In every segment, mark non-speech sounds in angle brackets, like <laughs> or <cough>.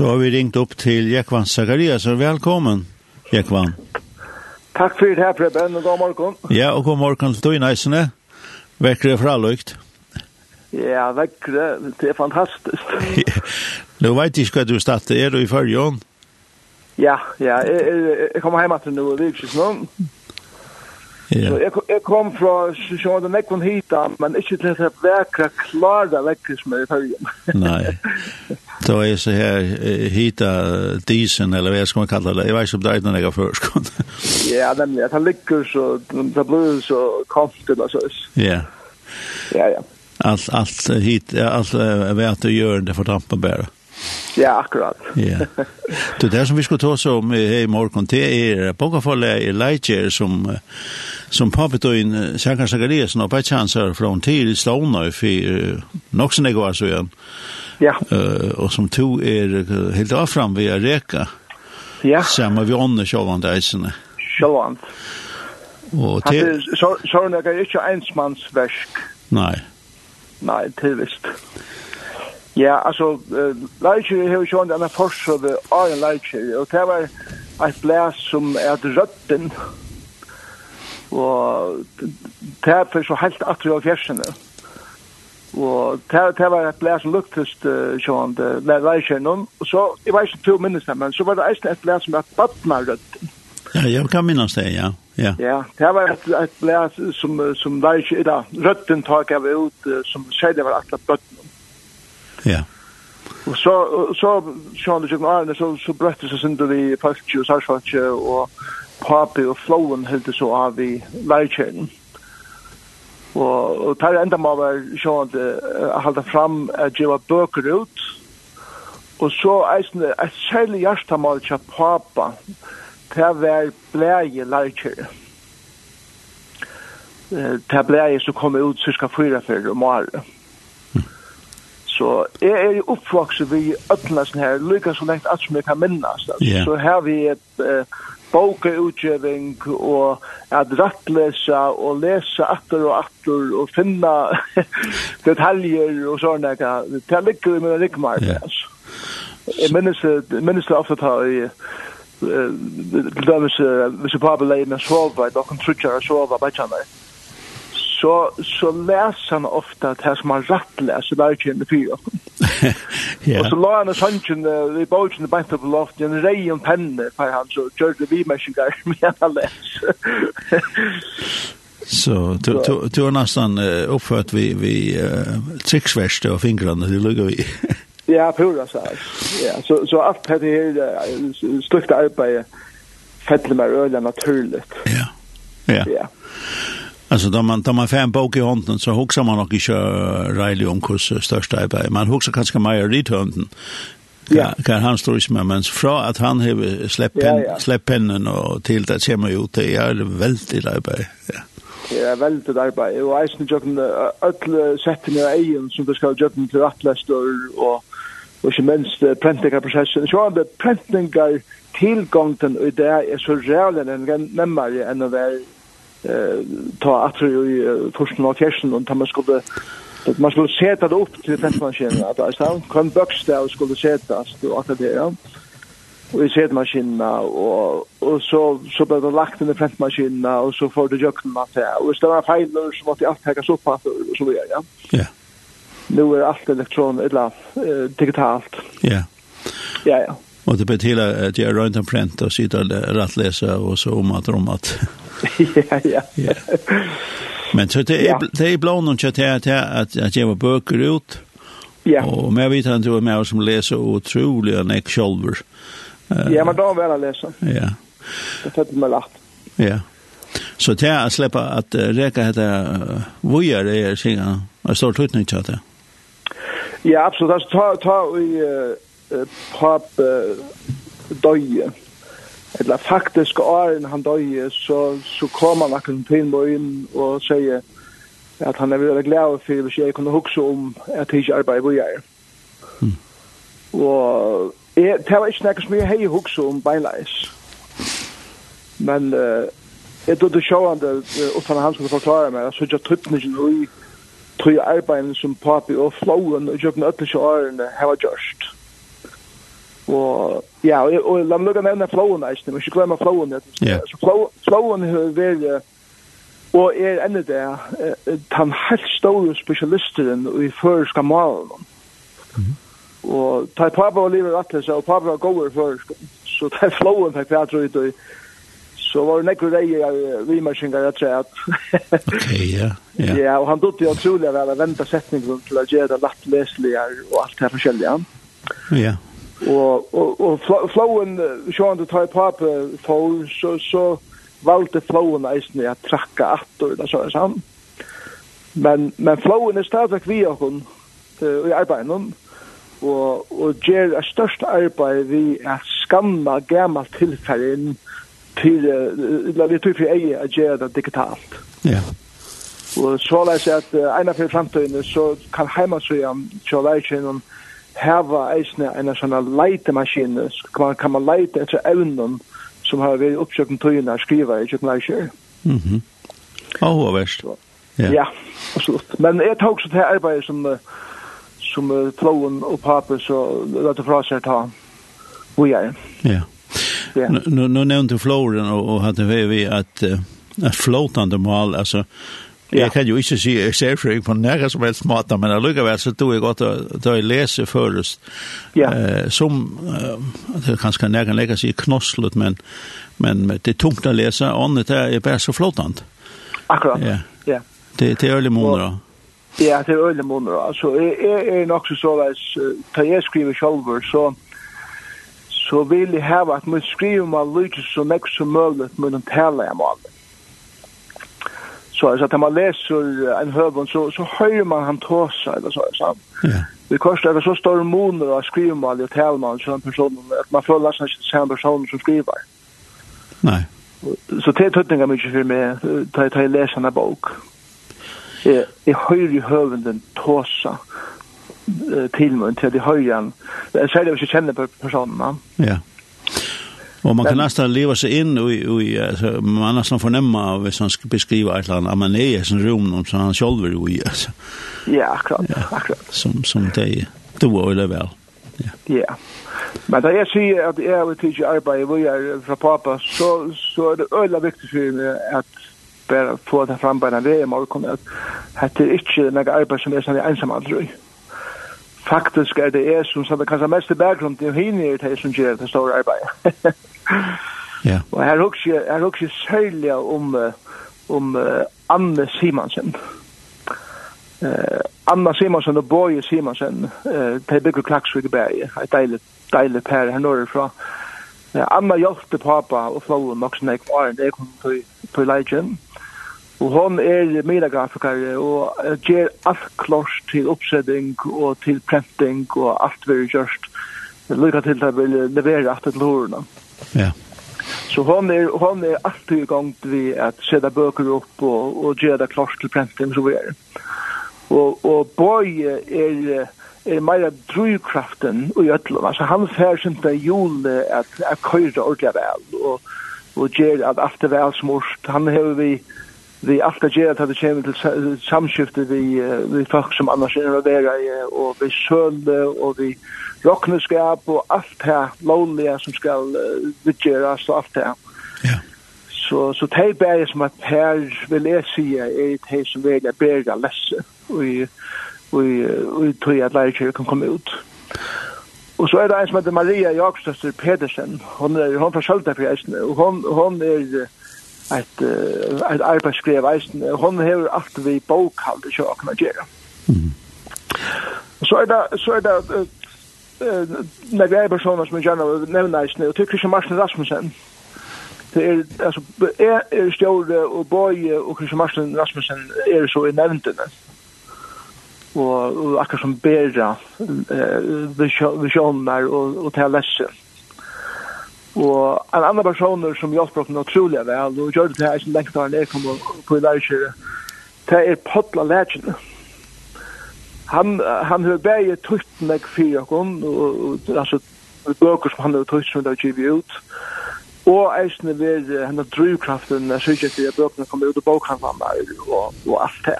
så har vi ringt upp till Jekvan Zacharias. Välkommen, Jekvan. Takk for det her, Preben, og god morgen. Ja, og god morgen morgon till dig, Najsene. fra løykt? Ja, väckre. Det er fantastisk. <laughs> Nå vet jeg ikke hva du startade. er du i förrjön? Ja, ja. Jeg, jeg, jeg kommer hjemme til att det er ikke sånn. Ja. Så jeg, jeg kom fra Sjøen og Nekvon hit, men ikke til det klare klara som er i følgen. Nei. <laughs> Det er ju så här hita disen eller vad ska man kalla det. Jag vet inte om det är för förskon. Ja, nämligen att han ligger så det blir så konstigt alltså. Ja. Ja, ja. Allt allt hit allt vet du gör det för dampa bara. Ja, akkurat. ja. Det där som vi ska ta så om i morgon det är bokafolle i Leitjer som som papitoin Sankar Sakariasen och Pachanser från till Stone för Noxen Egoasön. Ja Ja. Eh och som to är helt av fram via reka. Ja. Samma vi ånder sjåvand eisene. Sjåvand. Og til... Så, så er det ikke ensmannsversk. Nej, Nei, tilvist. Ja, altså, uh, leikjer har jo sjåvand enn forsøve av en leikjer, og det var et blæs som er et røtten, og det er for så helt atri av fjersene. Ja Og det, det var et blæs som luktest uh, sånn, det leiskjennom. Og så, jeg var ikke to minnes det, men så var det eisen et blæs som var badnarøtten. Ja, jeg kan minnes det, ja. Ja, ja det var et, et blæs som, som leiskjennom, da, røtten tak av ut, uh, som sier det var akkurat bøtten. Ja. Og så, så sjåan det sjåan arne, så, så brøtte seg synder vi falskje og sarsfalskje, og papi og flowen helt det så av i leiskjennom. Og, og tar enda må være sjående uh, halda fram at gjeva bøker ut. Og så eisne, et særlig hjertemål til pappa til å være blæje lærkjere. Uh, til blæje som kom ut cirka fyra fyrir om året. Så jeg er jo oppvokset ved ødelasen her, lykkes så lengt alt som jeg kan minnes. Yeah. Så her vi et uh, bokeutgjøving og at rattlese og lese atter og atter og finne detaljer og sånne. Det ligger i min rikmark. Yeah. Altså. Jeg minnes, minnes det ofte da i til dømes hvis jeg på leier med sova, da kan trutjer og sova bare kjenner så, så läser han ofta det här som han rätt läser där i den fyra. <laughs> Ja. Och så la han en sannsyn i bogen i bänta på loft i en rej och penne för han så körde vi människor med han läser. Så du du har nästan uh, uppfört vi, vi uh, tricksvärste och fingrarna, det luggar vi. <laughs> ja, pura så här. Ja, så, så allt det här stukta arbete fäller mig öliga naturligt. Ja, ja. Ja. Alltså då man tar man fem bok i handen så huxar man nog inte rejält om kurs största i Man huxar kanske mer rithönden. Ja. Kan han står med men fra att han har släppt pen, ja, ja. släppt pennen och till det ser man ju ut det är väldigt arbete. Ja. Det er veldig arbeid, og eisen jobben, öll settene av egen som det skal jobben til rattlester, og, og ikke minst prentingarprosessen. Så er det prentingar tilgångten i det er så reale enn nemmere enn å være eh ta att i första matchen och ta man skulle att man skulle sätta det upp till testmaskinen att alltså kan böcksta och skulle sätta så att det ja. Och i sättmaskinerna och och så så blev det lagt in i testmaskinerna och så får det jökten att det och det var fel då så måste allt häckas upp att så vidare ja. Ja. Nu är allt elektron eller digitalt. Ja. Ja ja. Och det betyder att jag runt en print och sitter rätt läsa och så om att om att. <laughs> ja, ja. ja. Men så det är, ja. det är bland annat att att, att jag var böcker ut. Ja. Och men jag vet inte hur jag som läser otroliga neck shoulder. Ja, men då var jag läsa. Ja. Det är inte lagt. Ja. Så det är att släppa att räka heter vojar det är singa. Jag står tutnyttjat det. Ja, absolut. Alltså, ta, ta i... Uh pape døye. Eller faktisk åren han døye, så, så kom han akkurat til meg inn og sier at han er veldig glad for hvis jeg kunne huske om at jeg ikke arbeider hvor jeg er. Mm. Og jeg, det var ikke noe som jeg har huske om beinleis. Men uh, jeg trodde sjående, uh, utan han skulle forklare meg, så jeg tøttningen ikke i tog arbeiden som papi og flowen og jobben øtlige årene hava gjørst. Mm Og ja, og og la meg lukke nevne flowen, ikke, men ikke glemme flowen. Så flowen har vært, og er enda det, den helt store spesialisteren i føreska malen. Og ta i pappa og livet rett og pappa var gåver føreska. Så ta i flowen fikk jeg tror ut, så var det nekkur rei av marsingar jeg tror at ok, ja ja, og han dutt jo utrolig vel å vente setningen til å gjøre det lett leselig og alt det her forskjellige ja, Og, og, og flowen, sjående tar i pape for, så, så valgte flowen eisen at trakka atter, det så er sammen. Men, men flowen er stadig vi og hun uh, i arbeidet, og, og gjør det størst arbeid vi at skamma gammelt tilfelle inn til, la vi tog for eie at gjør det digitalt. Ja. Og så leis at uh, en av fremtiden så kan heimasøyen kjøleikjen og hava eisne en sånn leitemaskine, kan, kan man leite etter evnen som har vært oppsøkken tøyene å skrive i kjøkkenleisjer. Mhm. Mm Åh, verst. Ja. ja, absolutt. Men jeg tar også til arbeidet som, som Flowen og Pape så la det fra seg ta hvor jeg er. Ja. Ja. Nu, nu nevnte Flowen og, og hadde vi at, at flåtande mål, altså Ja. Jeg kan jo ikke si jeg ser for på nære som helst måte, men allikevel så tror jeg godt at jeg leser først. Ja. Eh, som, uh, det er kanskje nære leker seg knosslet, men, men det er tungt å lese, åndet det er bare så flottant. Akkurat, ja. ja. Det, det er øyelig måneder. Ja, det er øyelig måneder. Altså, jeg, jeg er nok så såleis, da jeg skriver selv, så så vil jeg hava at man skriver man lykkes så nek som mulig, men man taler jeg målet så alltså att man läser en hövon så så höjer man han tåsa eller så så. Ja. Det kostar det så stor månader att skriva mal och tal man så en person att man får läsa sig samma person som skriver. Nej. Så det tutningar mycket för mig ta ta läsa en bok. Eh i höjer hövden tåsa till mun till det höjan. Det säger det vi känner på va? Ja. Och man kan nästan leva sig in i, i, alltså man nästan förnämma av hvis han ska beskriva ett land man är i sin rum som han själv är i alltså. Ja, akkurat. Ja. Akkurat. Som som det det var det väl. Ja. Ja. Men da jeg sier at jeg vil tidsi arbeid hvor jeg er fra pappa, så, så er det øyla viktig for meg at bare få det fram på en vei i morgen, at dette er ikke noe arbeid som er sånn ensam aldri. Faktisk er det jeg som sånn, kanskje mest i bakgrunn, til henne er det som gjør det store arbeidet. <laughs> Ja. Og her også, her også særlig om, om uh, Anne Simonsen. Uh, Anna Simonsen og Boje Simonsen, uh, de bygger Klaksvig i Berge, et deilig, deilig pær her norrfra. Uh, Anna hjelpte pappa og flåen nok som jeg var, det kom til, til leidjen. Og hon er mediegrafikar og ger alt klart til oppsetting og til printing og alt vi har gjort. Til at vi leverer alt til hårene. Ja. Så hon är hon är alltid igång vi att sätta böcker upp och och göra klart till printing så vidare. Och och boy är är mer drivkraften och öll alltså han fär sin där jul att att köra ordentligt väl och och ger att allt är väl smort han har vi vi alt er göra at det kommer till samskifte vi, vi folk som annars er å være i og vi söl og vi rockneskap og alt det här lovliga som skal uh, vidgöras og alt det. Ja. Så, så det är bara som at her vil jeg si er det som vil jeg bära läsa og i tog at lärkyrkan kan komme ut. Og så er det en som heter Maria Jakstøster Pedersen. Hon er hon fra Skjøltafjæsne, og hon, hon er et, et arbeidsskrev eisen. Hun hever alt vi bokhald i kjøkken å gjøre. Så er det, så er det uh, uh, er personer som jeg gjerne nevner eisen, og til Christian Marsen Rasmussen. Det er, altså, jeg er stjåre og Bøye og Christian Marsen Rasmussen er så i nevntene. Og, og akkurat som bedre uh, visjoner og, og til Lesse. Mm Og en annen person som hjalp oss noe trolig vel, og gjør det til jeg lengt da han er kom på i lærkjøret, det er Potla Legend. Han, han har bare tøyt meg fyra kom, og altså bøker som han har tøyt som det har givet ut, og eisne ved henne drivkraften, jeg synes ikke at bøkene kommer ut av bokhandlene og, og alt det.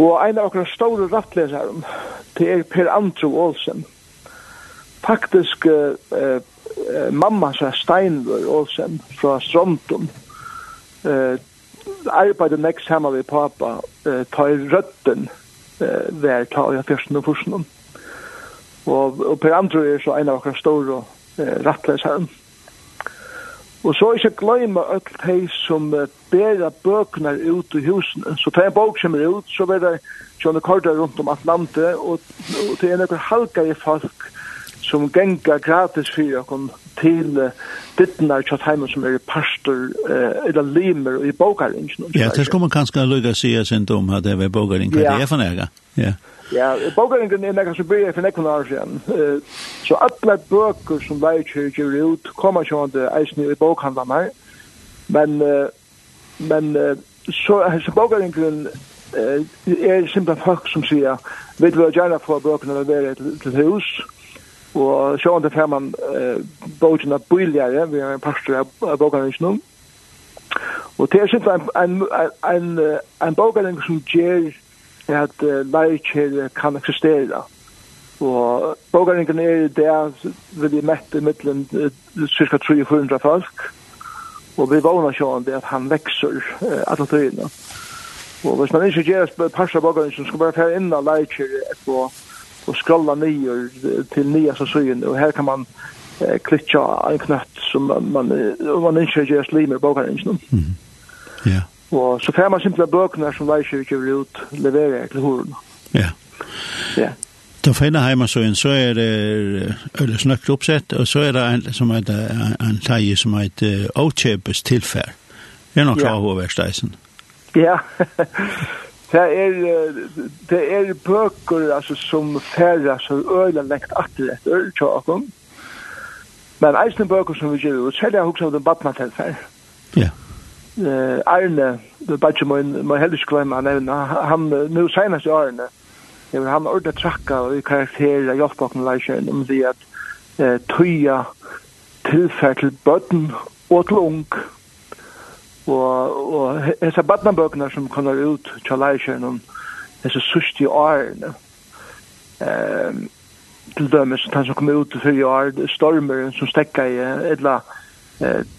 Og en av okra store rattleseren, det er Per Andrew Olsen. Faktisk, eh, mamma sa Steinvør Olsen fra Strontum. Eh, arbeidde nekst sammen med pappa eh, i røtten eh, hver ta i fyrsten og fyrsten. Og, og Per Andrew er så en av akkurat store eh, her og så ikke glemme alt de som eh, bærer bøkene ut i husen så tar en bok som er ut så blir det John Carter rundt om Atlantet og, og det er noen halvgare folk som gengar gratis fyrir okkur til uh, dittnar tjatt heima som er pastor uh, eller limer i bokaringen. Ja, det skal man kanskje lukka sige sin dom at det er bókaring, hva det er for nega. Ja, ja bokaringen er nega som blir for nekken år siden. Så alle bøker som leikir gjør ut kommer kjående eisen i bokhandlan her, men men så så er uh, er simpelthen folk som sier vi vil gjerne få bøkene levere til hus, Og så andre fer man eh, bogen av bøyligere, vi har en pastor av bøyligere Og det er sitt en, en, en, en bogen som ger at uh, kan eksistera. Og bøyligere er der vil jeg mette i cirka 300 folk. Og vi vågner sånn det at han vekser uh, alle tøyene. Og hvis man ikke gjør pastor av bogen som skal bare fære inn av lærkjer på och scrolla nyer till nya så syn och här kan man eh, klicka en knapp som man man, man inte gör slimmer boken inte. Mm. Ja. Och så får man simpla böcker som läser ju ut levererar till hörn. Ja. Ja. Då finner hemma så en så är det eller snökt uppsett och så är det en som heter en taje som heter Ochebus tillfär. Det är nog klar hur Ja. <laughs> Det er, det er bøker altså, som færre så øyla lekt atter etter tjåkken. Men eisne bøker som vi gjør ut, selv jeg hukse av den badna til fær. Ja. Eh, Arne, det er bare ikke må heller ikke glemme han nevne, han, nu senest i Arne, jeg vil ha med trakka og karakterer hjelpbakken leikjøren om det at eh, tøya tilfær til bøtten og til ung, og og hesa barnabøkna sum konar ut chalaishin um hesa susti arn ehm til dømis tann sum koma ut fyrir ár stormur sum stekka í ella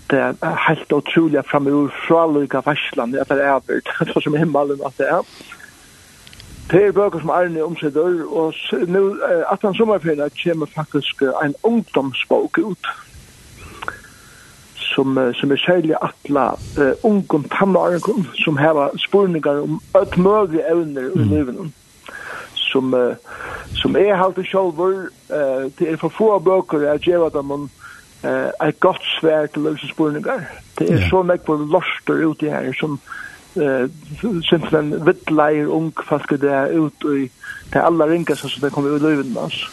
det er helt utrolig framur fra Luka Varsland, at det <laughs> er avbørt, så som himmelen at det er. Det er bøker som Arne omsider, og nu, at han sommerferien kommer faktisk en ungdomsbok ut som, som er særlig atla uh, ungen tannaren som har spurningar om ett møgge evner i livet mm. som, uh, som er halte sjolver uh, till er for få böcker att ge vad man eh ett gott svär till lösa spurningar det er yeah. så mycket på lorster ute her som eh den vittleir ung fast det er ut i det alla rinkas så det kommer ut i livet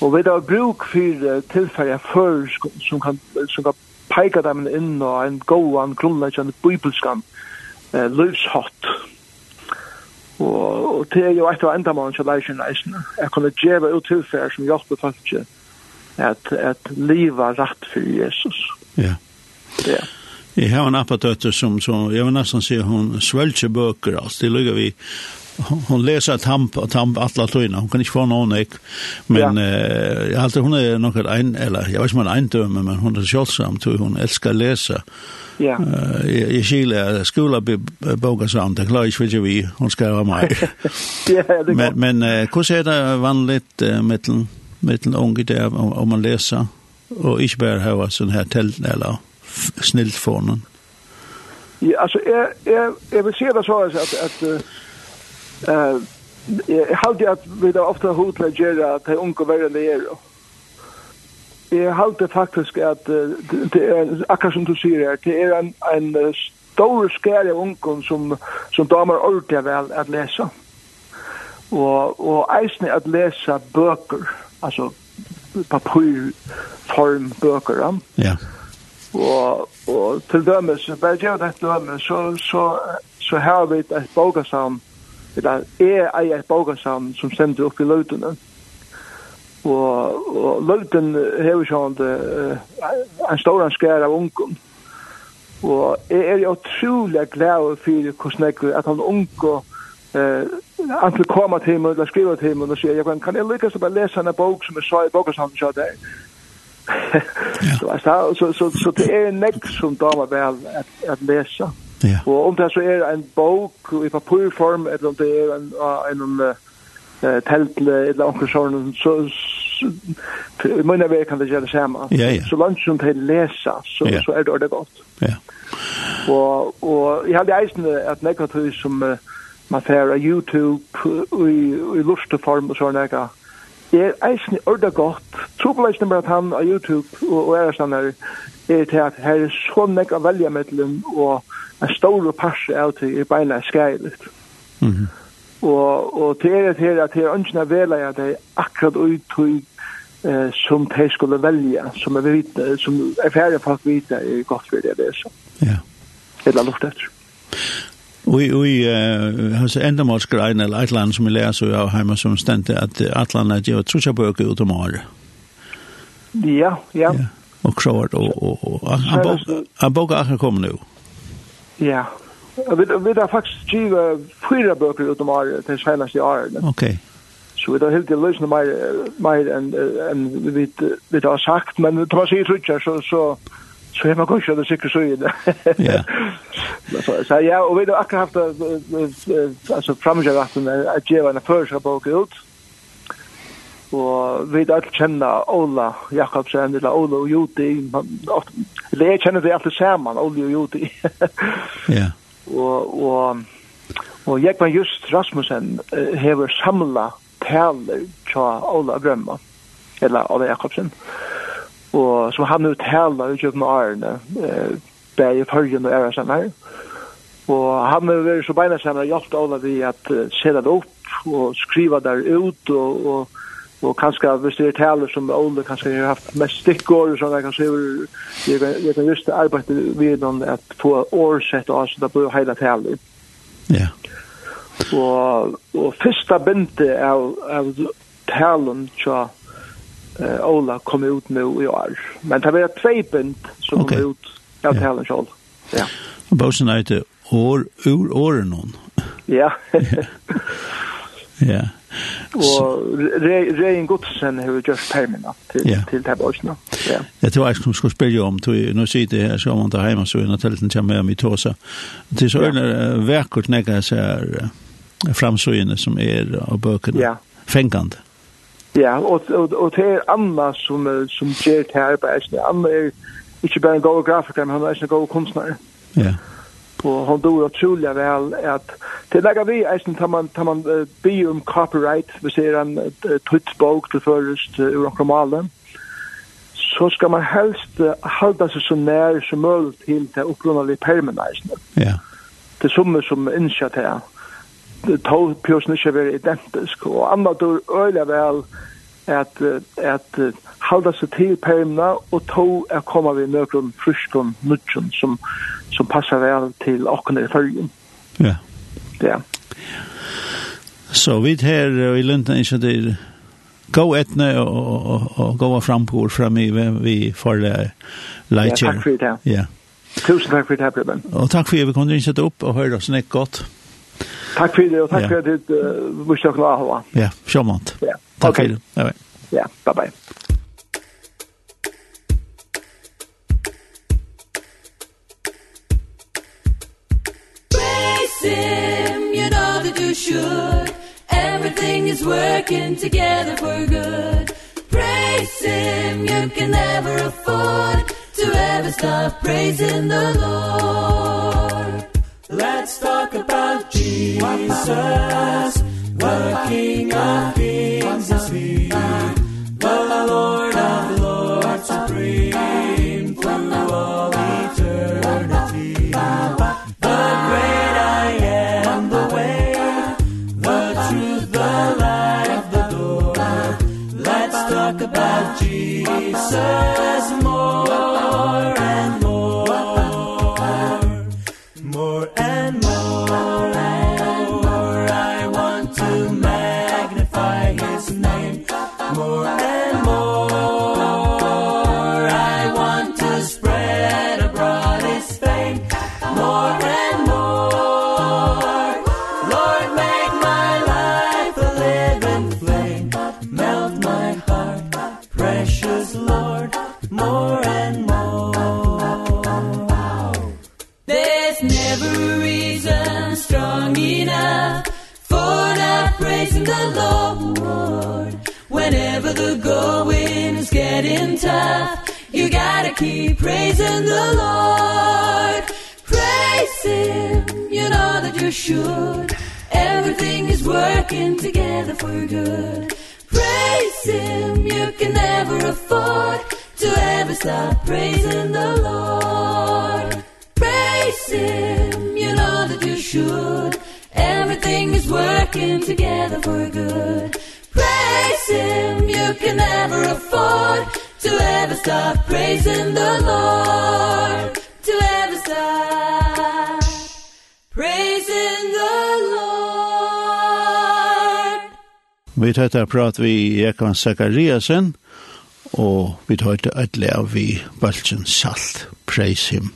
Og vi har bruk for tilfære før som kan, som kan peika dem inn og en gåan, grunnleggjande bibelskan eh, livshått. Og, og det er jo et av endamålen til leisjen leisen. Jeg kunne djeva ut tilfær som hjelper folk at, at liva rett for Jesus. Ja. Ja. Jeg har en appadøtter som, som jeg vil nesten si, hun svølger bøker, altså, det ligger vi hon läser tamp tamp alla tøyna. Hon kan inte få någon ek. Men eh jag har hon är något en eller jag vet man en döme men hon är självsam tror hon älskar läsa. Ja. Eh jag skulle skola boga så det klar ich vill vi hon ska vara mig. <laughs> Ja, det Men men hur ser det vanligt mitten mitten unge där om man läser och ich bär ha sån här tält eller snilt Ja, alltså jag jag jag vill se det så att att Eh, jeg halte at vi da ofte har til å gjøre at jeg unge verre enn det er. Jeg halte faktisk at det er, akkurat som du sier her, det er en, en stor skære av ungen som, som damer ordentlig vel at lese. Og, og eisne at lese bøker, altså papyrform bøker. Ja. Og, og til dømes, bare gjør det til dømes, så, så, så har vi et bøkesamt eller jeg eier et bogasam som stemte opp i løytene. Og, og løyten hever sånn uh, en stor skær av ungen. Og jeg er jo utrolig glad for hvordan jeg at han unge uh, antil koma til meg, eller skriva til meg, og sier, jeg kan jeg lykkes å bare lese en bok som jeg sa i bokarsam, så det så, så, så, så det er en nekk som damer vel at, at lese. Ja. Ja. Og om det så er en bok i papirform, eller om det er en, en, en teltle, eller anker sånn, så, i mina vegar kan det göra samma. Ja, ja. Så långt som det läsa så, ja. så är det ordentligt gott. Ja. Og, og jeg hadde eisen at negativ som uh, man ser av YouTube i, i lusteform og sådana där. er är eisen ordentligt gott. Trobelejsen bara att han av YouTube og, och är sådana er til at her er så nek av velja mellom, og en stor parse av til er beina skærligt. Mm -hmm. Og, og til er til at her ønskene vela jeg det er akkurat uttøy eh, som de skulle velja, som er, vite, som er færre folk vite, er godt for det det er så. Ja. Eller luft etter. Vi vi har så enda målskrein eller ett land som vi leser av hemma som stendte at Atlan er gjør trusjabøker utom året. Ja, ja. ja och så och och och han bokar han bokar kommer nu. Ja. Vi vi där faktiskt skriva fyra ut om år til senaste året. Okej. Okay. Så vi har helt til løsne mer, mer enn en, vi, vi har sagt, men det var sikkert ikke, så, så, så har man kanskje det sikkert så i det. Ja. Så ja, og vi har akkurat haft altså, framgjøret at jeg var en første bok ut, Og vi er alle kjenner Ola Jakobsen, eller Ola og Juti. Eller jeg kjenner det alltid sammen, Ola og Juti. ja. Og, og, og jeg var just Rasmussen uh, hever samla taler fra Ola Grømma, eller Ola Jakobsen. Og som han nu taler ut i København, uh, bare i førgen og ære sammen Og han har vært så beina sammen og hjulpet Ola vi at uh, se det opp og skriva der ut og, og og kanskje hvis det er taler som Ole kanskje har haft mest stikkår og stickor så där kanske jag jeg kan just arbeide ved noen at få årsett och så där på hele taler. Ja. Og, og første binte av av talen så eh Ola kom ut nu i år. Men det var två bint som okay. kom ut av ja. talen själv. Ja. Och bosen är det år ur åren någon. Ja. <laughs> ja. Og Rein Godsen har gjort permina til, ja. til det bøysene. Ja. Jeg tror jeg skulle spørre om, nå sier det her, så om man tar hjemme, så er det telten kommer med i Tåsa. Det er så øyne vekkert nekka seg framsøyene som er av bøkene. Ja. Fengande. Ja, og, og, og det er Anna som, som gjør det her på Eisne. Anna er ikke bare en god grafiker, men han er en god kunstner. Ja. Og han dår utrolig vel at Det lagar vi eisen tar man, tar man uh, by om copyright, vi ser en uh, tutsbog til først uh, ur onkramalen, så skal man helst uh, halda seg så nær som mulig til det oppgrunnelige permen eisen. Ja. Det summe som innskja det. to pjøsene ikke være identisk, og andre dør øyla vel at, at uh, halda seg til permene, og to er komma vi nøkron frusken nudgen som, som passar vel til åkken i følgen. Ja. Yeah. Ja. Så vi här i Lunden är det gå etne och, och, och gå fram på år fram i vi får det lite. Ja, takk for det. Ja. Tusen takk for det Preben. Och tack för att vi kunde insätta upp och höra oss näck gott. Takk for det och tack för att du måste ha ha. Ja, sjåmant. Ja. Tack okay. för det. Ja, ja bye-bye. Racing should. Everything is working together for good. Praise him you can never afford To ever stop praising the Lord. Let's talk about Jesus the King of working together for good. Praise Him, you can never afford To ever stop praising the Lord. Praise Him, you know that you should. Everything is working together for good. Praise Him, you can never afford To ever stop praising the Lord. To ever stop. Praising Vi tar etter prat vi Jekan Zakariasen, og vi tar etter et av vi Balchen Salt. Praise him.